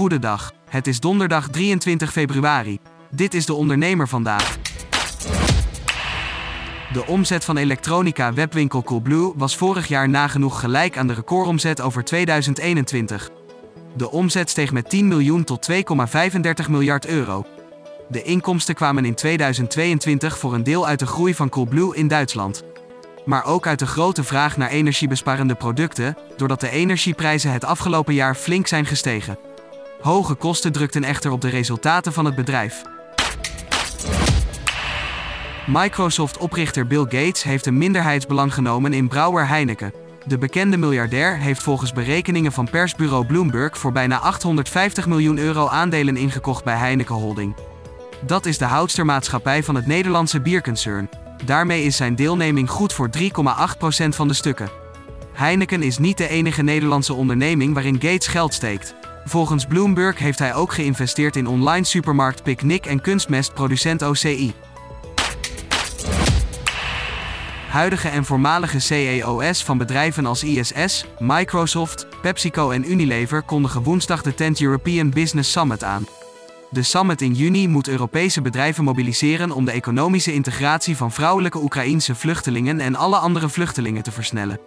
Goedendag. Het is donderdag 23 februari. Dit is de ondernemer vandaag. De omzet van elektronica webwinkel Coolblue was vorig jaar nagenoeg gelijk aan de recordomzet over 2021. De omzet steeg met 10 miljoen tot 2,35 miljard euro. De inkomsten kwamen in 2022 voor een deel uit de groei van Coolblue in Duitsland. Maar ook uit de grote vraag naar energiebesparende producten, doordat de energieprijzen het afgelopen jaar flink zijn gestegen. Hoge kosten drukten echter op de resultaten van het bedrijf. Microsoft-oprichter Bill Gates heeft een minderheidsbelang genomen in brouwer Heineken. De bekende miljardair heeft volgens berekeningen van persbureau Bloomberg voor bijna 850 miljoen euro aandelen ingekocht bij Heineken Holding. Dat is de houdstermaatschappij van het Nederlandse bierconcern. Daarmee is zijn deelneming goed voor 3,8% van de stukken. Heineken is niet de enige Nederlandse onderneming waarin Gates geld steekt. Volgens Bloomberg heeft hij ook geïnvesteerd in online supermarkt Picnic en kunstmestproducent OCI. Huidige en voormalige CEO's van bedrijven als ISS, Microsoft, PepsiCo en Unilever kondigen woensdag de 10th European Business Summit aan. De summit in juni moet Europese bedrijven mobiliseren om de economische integratie van vrouwelijke Oekraïense vluchtelingen en alle andere vluchtelingen te versnellen.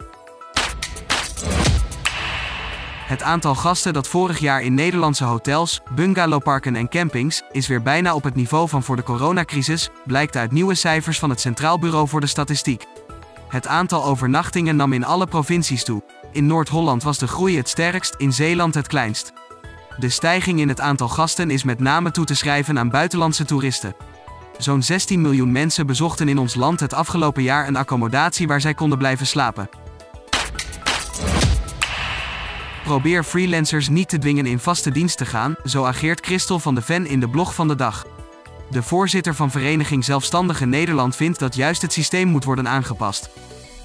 Het aantal gasten dat vorig jaar in Nederlandse hotels, bungalowparken en campings is weer bijna op het niveau van voor de coronacrisis, blijkt uit nieuwe cijfers van het Centraal Bureau voor de Statistiek. Het aantal overnachtingen nam in alle provincies toe. In Noord-Holland was de groei het sterkst, in Zeeland het kleinst. De stijging in het aantal gasten is met name toe te schrijven aan buitenlandse toeristen. Zo'n 16 miljoen mensen bezochten in ons land het afgelopen jaar een accommodatie waar zij konden blijven slapen. Probeer freelancers niet te dwingen in vaste dienst te gaan, zo ageert Christel van de Ven in de blog van de dag. De voorzitter van Vereniging Zelfstandige Nederland vindt dat juist het systeem moet worden aangepast.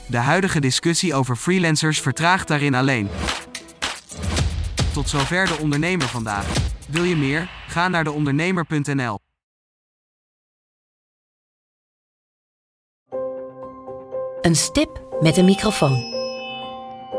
De huidige discussie over freelancers vertraagt daarin alleen. Tot zover de ondernemer vandaag. Wil je meer? Ga naar deondernemer.nl. Een stip met een microfoon.